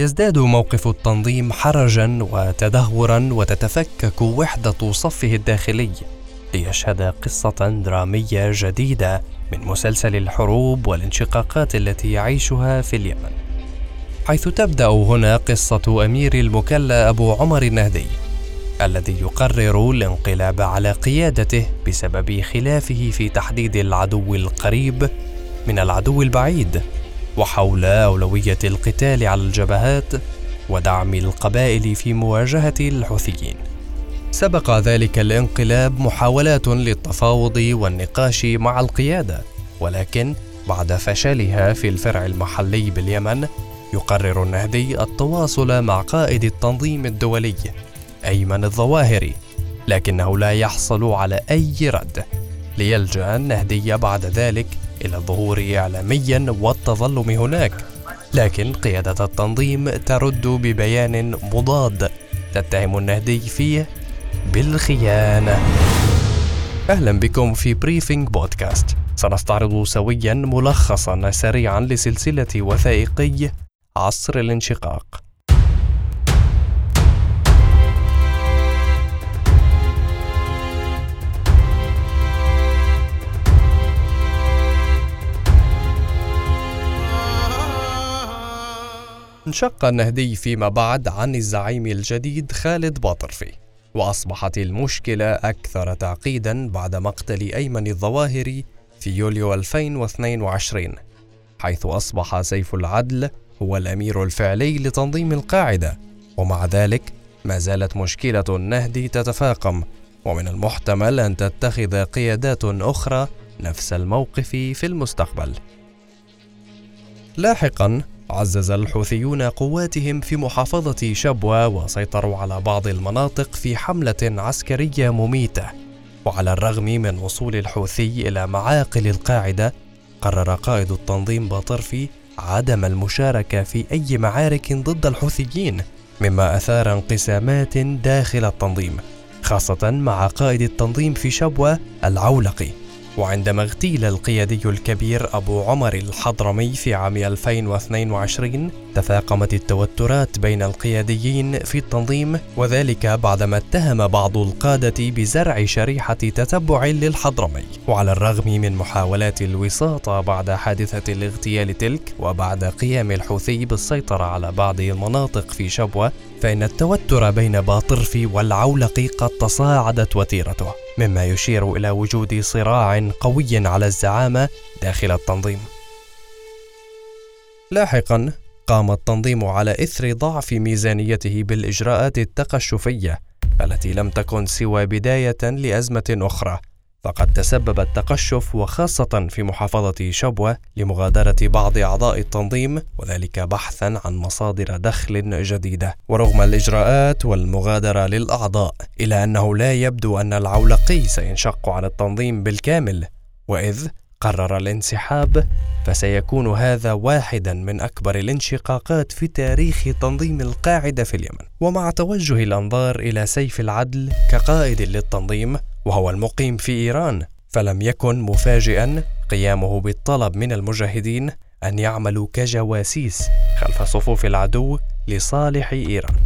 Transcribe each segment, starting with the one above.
يزداد موقف التنظيم حرجا وتدهورا وتتفكك وحدة صفه الداخلي ليشهد قصة درامية جديدة من مسلسل الحروب والانشقاقات التي يعيشها في اليمن. حيث تبدأ هنا قصة أمير المكلا أبو عمر النهدي الذي يقرر الانقلاب على قيادته بسبب خلافه في تحديد العدو القريب من العدو البعيد وحول اولويه القتال على الجبهات ودعم القبائل في مواجهة الحوثيين. سبق ذلك الانقلاب محاولات للتفاوض والنقاش مع القيادة ولكن بعد فشلها في الفرع المحلي باليمن يقرر النهدي التواصل مع قائد التنظيم الدولي أيمن الظواهري لكنه لا يحصل على أي رد. ليلجأ النهدي بعد ذلك إلى الظهور اعلاميا والتظلم هناك. لكن قيادة التنظيم ترد ببيان مضاد تتهم النهدي فيه بالخيانة. أهلا بكم في بريفنج بودكاست سنستعرض سويا ملخصا سريعا لسلسلة وثائقي عصر الانشقاق. انشق النهدي فيما بعد عن الزعيم الجديد خالد باطرفي وأصبحت المشكلة أكثر تعقيدا بعد مقتل أيمن الظواهري في يوليو 2022 حيث أصبح سيف العدل هو الأمير الفعلي لتنظيم القاعدة ومع ذلك ما زالت مشكلة النهدي تتفاقم ومن المحتمل أن تتخذ قيادات أخرى نفس الموقف في المستقبل. لاحقا عزز الحوثيون قواتهم في محافظة شبوة وسيطروا على بعض المناطق في حملة عسكرية مميتة. وعلى الرغم من وصول الحوثي إلى معاقل القاعدة قرر قائد التنظيم باطرفي عدم المشاركة في أي معارك ضد الحوثيين مما أثار انقسامات داخل التنظيم خاصة مع قائد التنظيم في شبوة العولقي. وعندما اغتيل القيادي الكبير أبو عمر الحضرمي في عام 2022 تفاقمت التوترات بين القياديين في التنظيم وذلك بعدما اتهم بعض القادة بزرع شريحة تتبع للحضرمي. وعلى الرغم من محاولات الوساطة بعد حادثة الاغتيال تلك وبعد قيام الحوثي بالسيطرة على بعض المناطق في شبوة فإن التوتر بين باطرفي والعولقي قد تصاعدت وتيرته مما يشير إلى وجود صراع قوي على الزعامة داخل التنظيم. لاحقا قام التنظيم على إثر ضعف ميزانيته بالإجراءات التقشفية التي لم تكن سوى بداية لأزمة أخرى. فقد تسبب التقشف وخاصة في محافظة شبوة لمغادرة بعض أعضاء التنظيم وذلك بحثا عن مصادر دخل جديدة. ورغم الإجراءات والمغادرة للأعضاء إلى أنه لا يبدو أن العولقي سينشق عن التنظيم بالكامل. وإذ قرر الانسحاب فسيكون هذا واحدا من أكبر الانشقاقات في تاريخ تنظيم القاعدة في اليمن. ومع توجه الأنظار إلى سيف العدل كقائد للتنظيم وهو المقيم في إيران فلم يكن مفاجئا قيامه بالطلب من المجاهدين أن يعملوا كجواسيس خلف صفوف العدو لصالح إيران.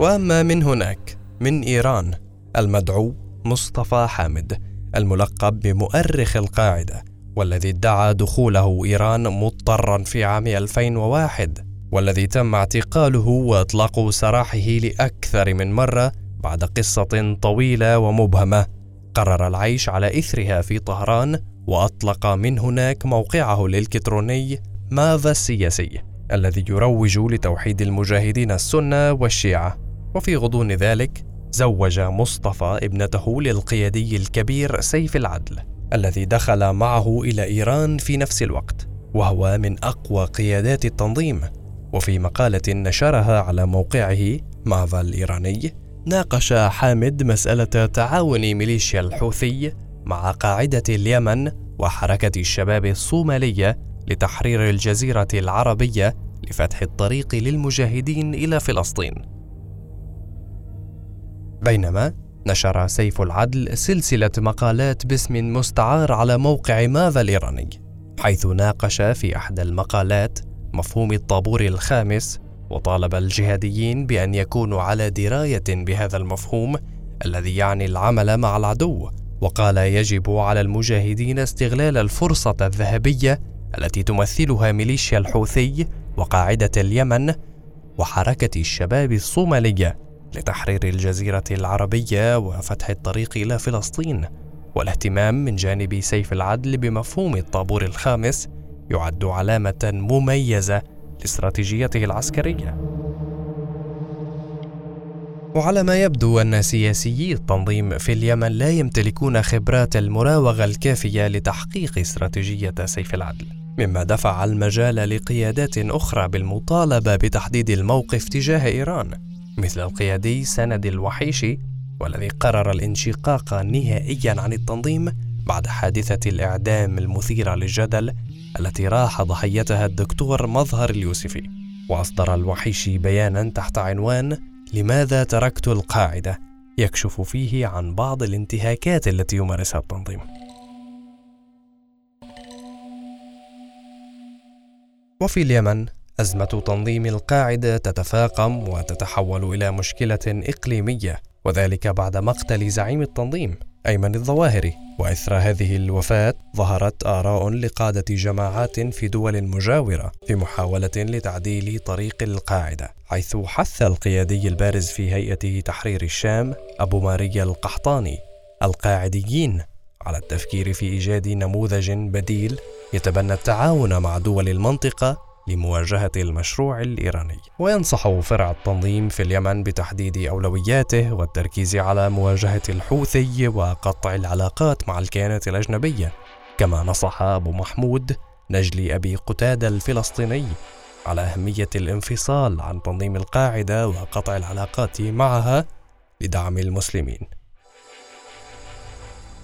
وأما من هناك من إيران المدعو مصطفى حامد الملقب بمؤرخ القاعدة والذي ادعى دخوله إيران مضطرا في عام 2001 والذي تم اعتقاله واطلاق سراحه لأكثر من مرة بعد قصة طويلة ومبهمة قرر العيش على إثرها في طهران وأطلق من هناك موقعه الإلكتروني ماذا السياسي الذي يروج لتوحيد المجاهدين السنة والشيعة. وفي غضون ذلك زوج مصطفى ابنته للقيادي الكبير سيف العدل الذي دخل معه إلى إيران في نفس الوقت وهو من أقوى قيادات التنظيم. وفي مقالة نشرها على موقعه مافا الإيراني ناقش حامد مسألة تعاون ميليشيا الحوثي مع قاعدة اليمن وحركة الشباب الصومالية لتحرير الجزيرة العربية لفتح الطريق للمجاهدين إلى فلسطين. بينما نشر سيف العدل سلسلة مقالات باسم مستعار على موقع ماذا الإيراني، حيث ناقش في إحدى المقالات مفهوم الطابور الخامس وطالب الجهاديين بأن يكونوا على دراية بهذا المفهوم الذي يعني العمل مع العدو وقال يجب على المجاهدين استغلال الفرصة الذهبية التي تمثلها ميليشيا الحوثي وقاعدة اليمن وحركة الشباب الصومالية لتحرير الجزيرة العربية وفتح الطريق إلى فلسطين والاهتمام من جانب سيف العدل بمفهوم الطابور الخامس يعد علامة مميزة لاستراتيجيته العسكرية. وعلى ما يبدو أن سياسيي التنظيم في اليمن لا يمتلكون خبرات المراوغة الكافية لتحقيق استراتيجية سيف العدل، مما دفع المجال لقيادات أخرى بالمطالبة بتحديد الموقف تجاه إيران، مثل القيادي سند الوحيشي والذي قرر الانشقاق نهائيا عن التنظيم بعد حادثة الإعدام المثيرة للجدل التي راح ضحيتها الدكتور مظهر اليوسفي وأصدر الوحيشي بيانا تحت عنوان لماذا تركت القاعدة؟ يكشف فيه عن بعض الانتهاكات التي يمارسها التنظيم. وفي اليمن أزمة تنظيم القاعدة تتفاقم وتتحول إلى مشكلة إقليمية وذلك بعد مقتل زعيم التنظيم. أيمن الظواهري. وإثر هذه الوفاة ظهرت آراء لقادة جماعات في دول مجاورة في محاولة لتعديل طريق القاعدة حيث حث القيادي البارز في هيئة تحرير الشام أبو ماريا القحطاني القاعديين على التفكير في إيجاد نموذج بديل يتبنى التعاون مع دول المنطقة لمواجهة المشروع الإيراني. وينصح فرع التنظيم في اليمن بتحديد أولوياته والتركيز على مواجهة الحوثي وقطع العلاقات مع الكيانات الأجنبية. كما نصح أبو محمود نجلي أبي قتادة الفلسطيني على أهمية الانفصال عن تنظيم القاعدة وقطع العلاقات معها لدعم المسلمين.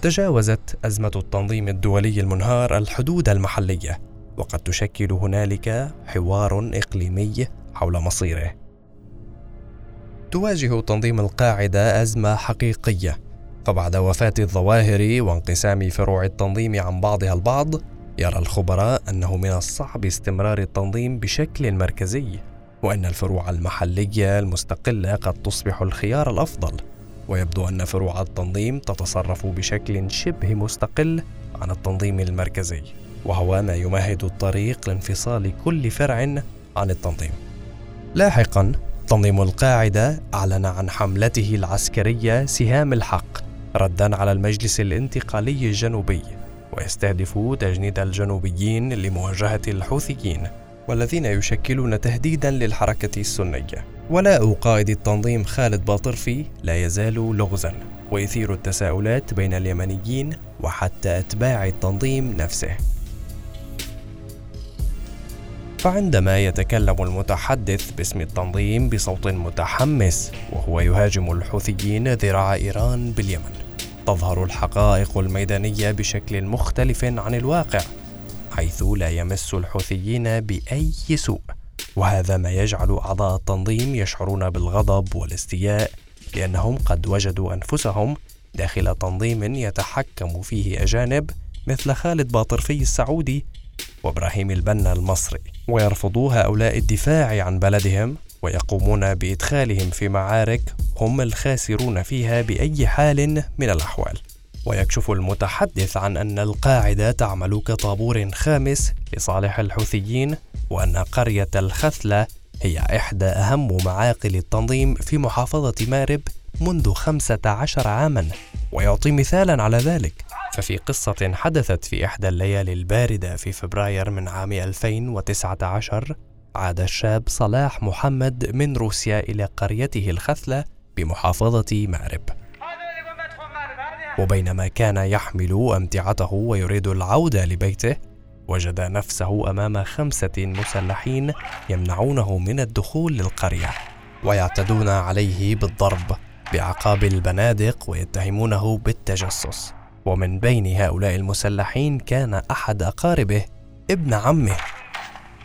تجاوزت أزمة التنظيم الدولي المنهار الحدود المحلية. وقد تشكل هنالك حوار إقليمي حول مصيره. تواجه تنظيم القاعدة أزمة حقيقية. فبعد وفاة الظواهر وانقسام فروع التنظيم عن بعضها البعض يرى الخبراء أنه من الصعب استمرار التنظيم بشكل مركزي وأن الفروع المحلية المستقلة قد تصبح الخيار الأفضل. ويبدو أن فروع التنظيم تتصرف بشكل شبه مستقل عن التنظيم المركزي. وهو ما يمهد الطريق لانفصال كل فرع عن التنظيم. لاحقا تنظيم القاعدة أعلن عن حملته العسكرية سهام الحق ردا على المجلس الانتقالي الجنوبي ويستهدف تجنيد الجنوبيين لمواجهة الحوثيين والذين يشكلون تهديدا للحركة السنية. ولاء قائد التنظيم خالد باطرفي لا يزال لغزا ويثير التساؤلات بين اليمنيين وحتى أتباع التنظيم نفسه فعندما يتكلم المتحدث باسم التنظيم بصوت متحمس وهو يهاجم الحوثيين ذراع إيران باليمن. تظهر الحقائق الميدانية بشكل مختلف عن الواقع حيث لا يمس الحوثيين بأي سوء. وهذا ما يجعل أعضاء التنظيم يشعرون بالغضب والاستياء لأنهم قد وجدوا أنفسهم داخل تنظيم يتحكم فيه أجانب مثل خالد باطرفي السعودي وابراهيم البنا المصري ويرفضوا هؤلاء الدفاع عن بلدهم ويقومون بإدخالهم في معارك هم الخاسرون فيها بأي حال من الأحوال. ويكشف المتحدث عن أن القاعدة تعمل كطابور خامس لصالح الحوثيين وأن قرية الخثلة هي إحدى أهم معاقل التنظيم في محافظة مارب منذ خمسة عشر عاما. ويعطي مثالا على ذلك ففي قصة حدثت في إحدى الليالي الباردة في فبراير من عام 2019 عاد الشاب صلاح محمد من روسيا إلى قريته الخثلة بمحافظة مأرب. وبينما كان يحمل أمتعته ويريد العودة لبيته وجد نفسه أمام خمسة مسلحين يمنعونه من الدخول للقرية ويعتدون عليه بالضرب بعقاب البنادق ويتهمونه بالتجسس. ومن بين هؤلاء المسلحين كان أحد أقاربه ابن عمه.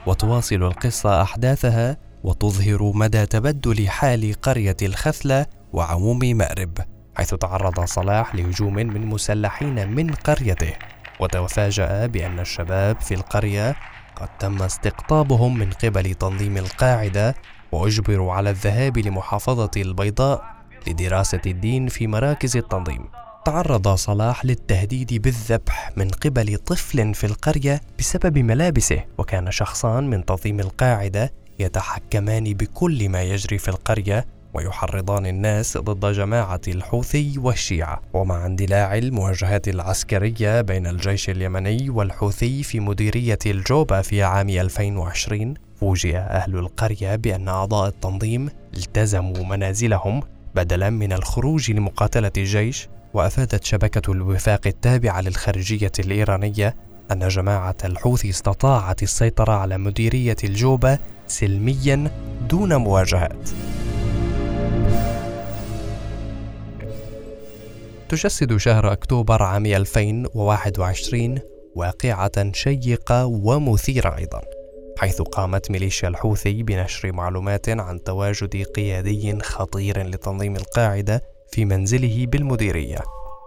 وتواصل القصة أحداثها وتظهر مدى تبدل حال قرية الخثلة وعموم مأرب حيث تعرض صلاح لهجوم من مسلحين من قريته. وتفاجأ بأن الشباب في القرية فقد تم استقطابهم من قبل تنظيم القاعدة وأجبروا على الذهاب لمحافظة البيضاء لدراسة الدين في مراكز التنظيم. تعرض صلاح للتهديد بالذبح من قبل طفل في القرية بسبب ملابسه وكان شخصان من تنظيم القاعدة يتحكمان بكل ما يجري في القرية ويحرضان الناس ضد جماعة الحوثي والشيعة. ومع اندلاع المواجهات العسكرية بين الجيش اليمني والحوثي في مديرية الجوبة في عام 2020 فوجئ أهل القرية بأن أعضاء التنظيم التزموا منازلهم بدلا من الخروج لمقاتلة الجيش وأفادت شبكة الوفاق التابعة للخارجية الإيرانية أن جماعة الحوثي استطاعت السيطرة على مديرية الجوبة سلميا دون مواجهات. تجسد شهر أكتوبر عام 2021 واقعة شيقة ومثيرة أيضا حيث قامت ميليشيا الحوثي بنشر معلومات عن تواجد قيادي خطير لتنظيم القاعدة في منزله بالمديرية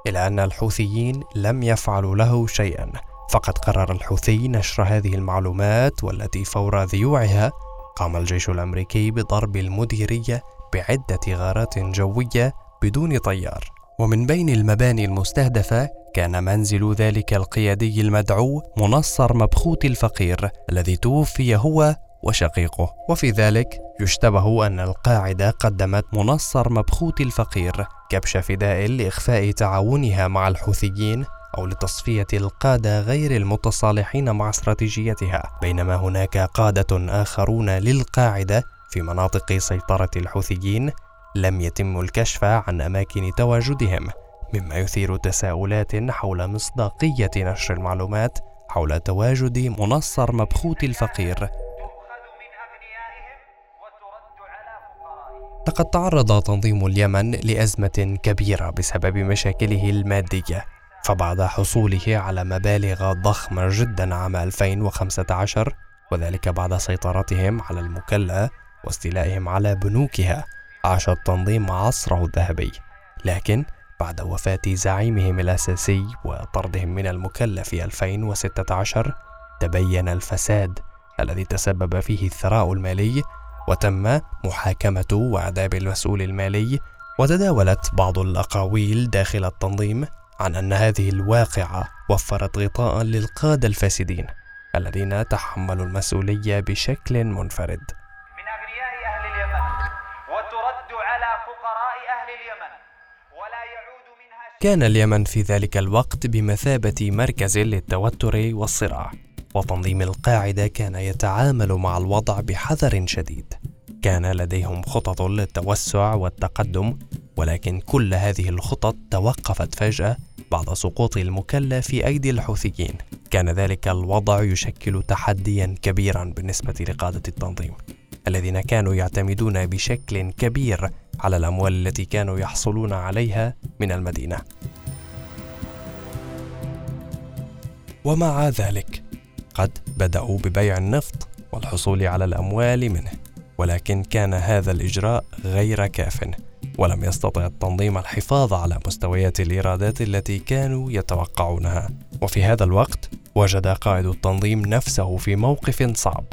إلى أن الحوثيين لم يفعلوا له شيئا. فقد قرر الحوثي نشر هذه المعلومات والتي فور ذيوعها قام الجيش الأمريكي بضرب المديرية بعدة غارات جوية بدون طيار. ومن بين المباني المستهدفة كان منزل ذلك القيادي المدعو منصر مبخوت الفقير الذي توفي هو وشقيقه. وفي ذلك يشتبه أن القاعدة قدمت منصر مبخوت الفقير كبش فداء لإخفاء تعاونها مع الحوثيين أو لتصفية القادة غير المتصالحين مع استراتيجيتها. بينما هناك قادة آخرون للقاعدة في مناطق سيطرة الحوثيين لم يتم الكشف عن أماكن تواجدهم مما يثير تساؤلات حول مصداقية نشر المعلومات حول تواجد منصر مبخوت الفقير. لقد تعرض تنظيم اليمن لأزمة كبيرة بسبب مشاكله المادية فبعد حصوله على مبالغ ضخمة جدا عام 2015 وذلك بعد سيطرتهم على المكلا واستيلائهم على بنوكها عاش التنظيم عصره الذهبي. لكن بعد وفاة زعيمهم الأساسي وطردهم من المكلا في 2016 تبين الفساد الذي تسبب فيه الثراء المالي وتم محاكمة وعذاب المسؤول المالي وتداولت بعض الأقاويل داخل التنظيم عن أن هذه الواقعة وفرت غطاء للقادة الفاسدين الذين تحملوا المسؤولية بشكل منفرد. من أغنياء أهل اليمن وترد على فقراء أهل اليمن ولا يعود منها كان اليمن في ذلك الوقت بمثابة مركز للتوتر والصراع. وتنظيم القاعدة كان يتعامل مع الوضع بحذر شديد. كان لديهم خطط للتوسع والتقدم ولكن كل هذه الخطط توقفت فجأة بعد سقوط المكلا في أيدي الحوثيين. كان ذلك الوضع يشكل تحديا كبيرا بالنسبة لقادة التنظيم الذين كانوا يعتمدون بشكل كبير على الأموال التي كانوا يحصلون عليها من المدينة. ومع ذلك قد بدأوا ببيع النفط والحصول على الأموال منه ولكن كان هذا الإجراء غير كاف ولم يستطع التنظيم الحفاظ على مستويات الإيرادات التي كانوا يتوقعونها. وفي هذا الوقت وجد قائد التنظيم نفسه في موقف صعب.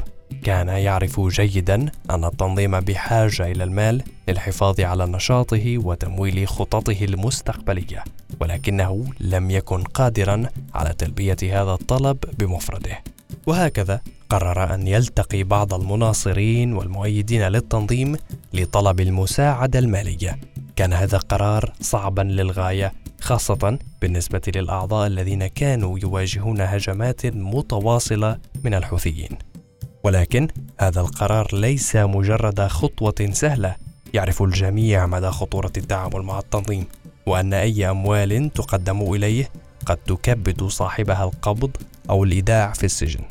كان يعرف جيدا أن التنظيم بحاجة إلى المال للحفاظ على نشاطه وتمويل خططه المستقبلية ولكنه لم يكن قادرا على تلبية هذا الطلب بمفرده. وهكذا قرر أن يلتقي بعض المناصرين والمؤيدين للتنظيم لطلب المساعدة المالية. كان هذا قرار صعبا للغاية خاصة بالنسبة للأعضاء الذين كانوا يواجهون هجمات متواصلة من الحوثيين. ولكن هذا القرار ليس مجرد خطوة سهلة، يعرف الجميع مدى خطورة التعامل مع التنظيم، وأن أي أموال تقدم إليه قد تكبد صاحبها القبض أو الإيداع في السجن.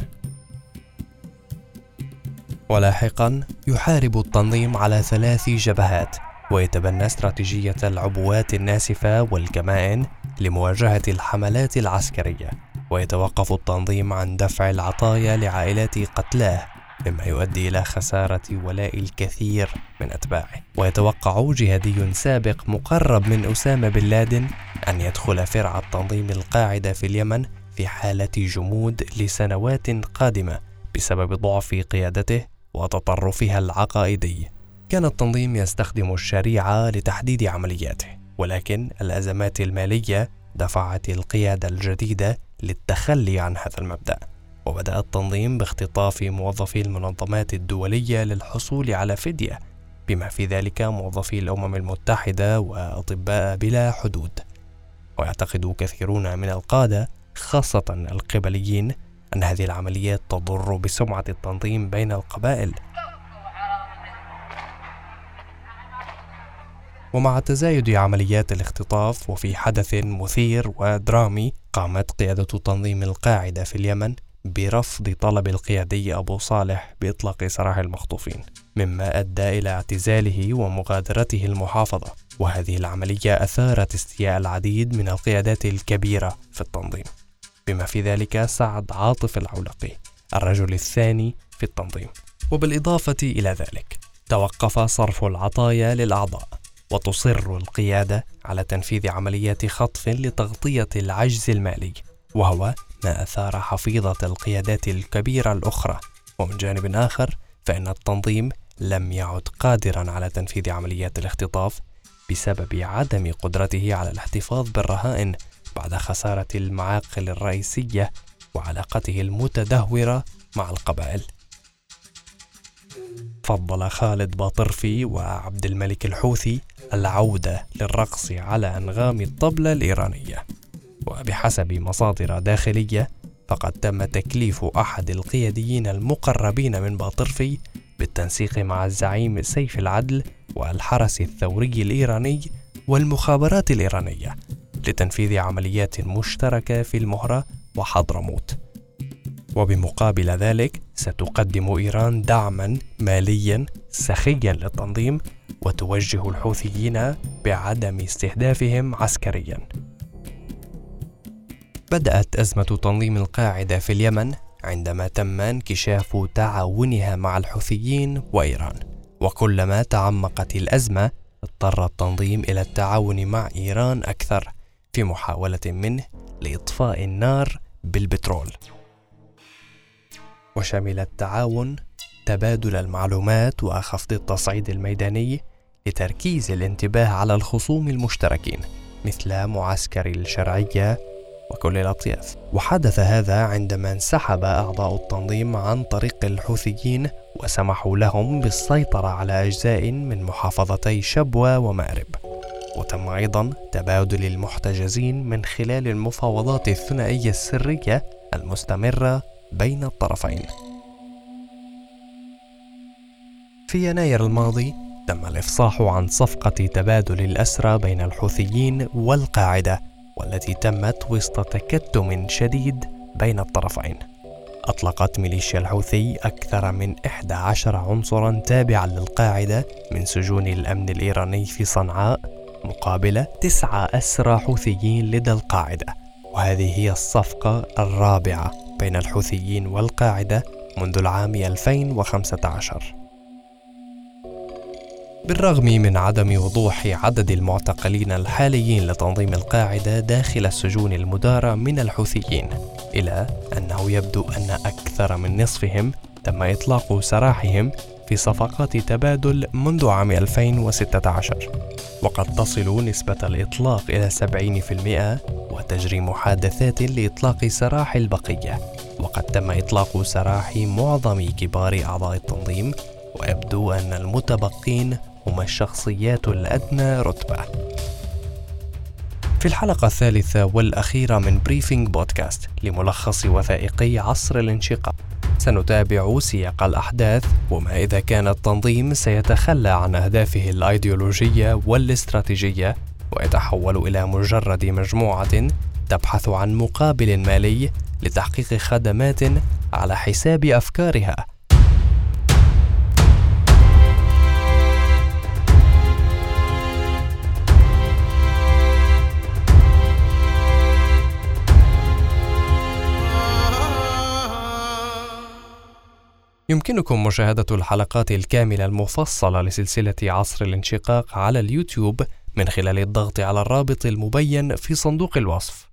ولاحقا يحارب التنظيم على ثلاث جبهات ويتبنى استراتيجية العبوات الناسفة والكمائن لمواجهة الحملات العسكرية ويتوقف التنظيم عن دفع العطايا لعائلات قتلاه مما يؤدي إلى خسارة ولاء الكثير من أتباعه ويتوقع جهادي سابق مقرب من أسامة بن لادن أن يدخل فرع التنظيم القاعدة في اليمن في حالة جمود لسنوات قادمة بسبب ضعف قيادته وتطرفها العقائدي. كان التنظيم يستخدم الشريعة لتحديد عملياته ولكن الأزمات المالية دفعت القيادة الجديدة للتخلي عن هذا المبدأ وبدأ التنظيم باختطاف موظفي المنظمات الدولية للحصول على فدية بما في ذلك موظفي الأمم المتحدة وأطباء بلا حدود. ويعتقد كثيرون من القادة خاصة القبليين أن هذه العمليات تضر بسمعة التنظيم بين القبائل. ومع تزايد عمليات الاختطاف وفي حدث مثير ودرامي قامت قيادة تنظيم القاعدة في اليمن برفض طلب القيادي أبو صالح بإطلاق سراح المخطوفين مما أدى إلى اعتزاله ومغادرته المحافظة. وهذه العملية أثارت استياء العديد من القيادات الكبيرة في التنظيم. بما في ذلك سعد عاطف العولقي الرجل الثاني في التنظيم. وبالإضافة إلى ذلك توقف صرف العطايا للأعضاء وتصر القيادة على تنفيذ عمليات خطف لتغطية العجز المالي وهو ما أثار حفيظة القيادات الكبيرة الأخرى. ومن جانب آخر فإن التنظيم لم يعد قادرا على تنفيذ عمليات الاختطاف بسبب عدم قدرته على الاحتفاظ بالرهائن بعد خسارة المعاقل الرئيسية وعلاقته المتدهورة مع القبائل. فضل خالد باطرفي وعبد الملك الحوثي العودة للرقص على أنغام الطبلة الإيرانية. وبحسب مصادر داخلية فقد تم تكليف أحد القياديين المقربين من باطرفي بالتنسيق مع الزعيم سيف العدل والحرس الثوري الإيراني والمخابرات الإيرانية. لتنفيذ عمليات مشتركة في المهرة وحضرموت. وبمقابل ذلك ستقدم إيران دعما ماليا سخيا للتنظيم وتوجه الحوثيين بعدم استهدافهم عسكريا. بدأت أزمة تنظيم القاعدة في اليمن عندما تم انكشاف تعاونها مع الحوثيين وإيران. وكلما تعمقت الأزمة اضطر التنظيم إلى التعاون مع إيران أكثر. في محاولة منه لإطفاء النار بالبترول. وشمل التعاون تبادل المعلومات وخفض التصعيد الميداني لتركيز الانتباه على الخصوم المشتركين مثل معسكر الشرعية وكل الأطياف. وحدث هذا عندما انسحب أعضاء التنظيم عن طريق الحوثيين وسمحوا لهم بالسيطرة على أجزاء من محافظتي شبوة ومأرب. وتم أيضا تبادل المحتجزين من خلال المفاوضات الثنائية السرية المستمرة بين الطرفين. في يناير الماضي تم الإفصاح عن صفقة تبادل الأسرى بين الحوثيين والقاعدة والتي تمت وسط تكتم شديد بين الطرفين. أطلقت ميليشيا الحوثي أكثر من 11 عنصرا تابعا للقاعدة من سجون الأمن الإيراني في صنعاء مقابل تسعة أسرى حوثيين لدى القاعدة. وهذه هي الصفقة الرابعة بين الحوثيين والقاعدة منذ العام 2015 بالرغم من عدم وضوح عدد المعتقلين الحاليين لتنظيم القاعدة داخل السجون المدارة من الحوثيين إلى أنه يبدو أن أكثر من نصفهم تم إطلاق سراحهم في صفقات تبادل منذ عام 2016 وقد تصل نسبة الإطلاق إلى 70% وتجري محادثات لإطلاق سراح البقية. وقد تم إطلاق سراح معظم كبار أعضاء التنظيم ويبدو أن المتبقين هم الشخصيات الأدنى رتبة. في الحلقة الثالثة والأخيرة من بريفينج بودكاست لملخص وثائقي عصر الانشقاق. سنتابع سياق الأحداث وما إذا كان التنظيم سيتخلى عن أهدافه الأيديولوجية والاستراتيجية ويتحول إلى مجرد مجموعة تبحث عن مقابل مالي لتحقيق خدمات على حساب أفكارها. يمكنكم مشاهدة الحلقات الكاملة المفصلة لسلسلة عصر الانشقاق على اليوتيوب من خلال الضغط على الرابط المبين في صندوق الوصف.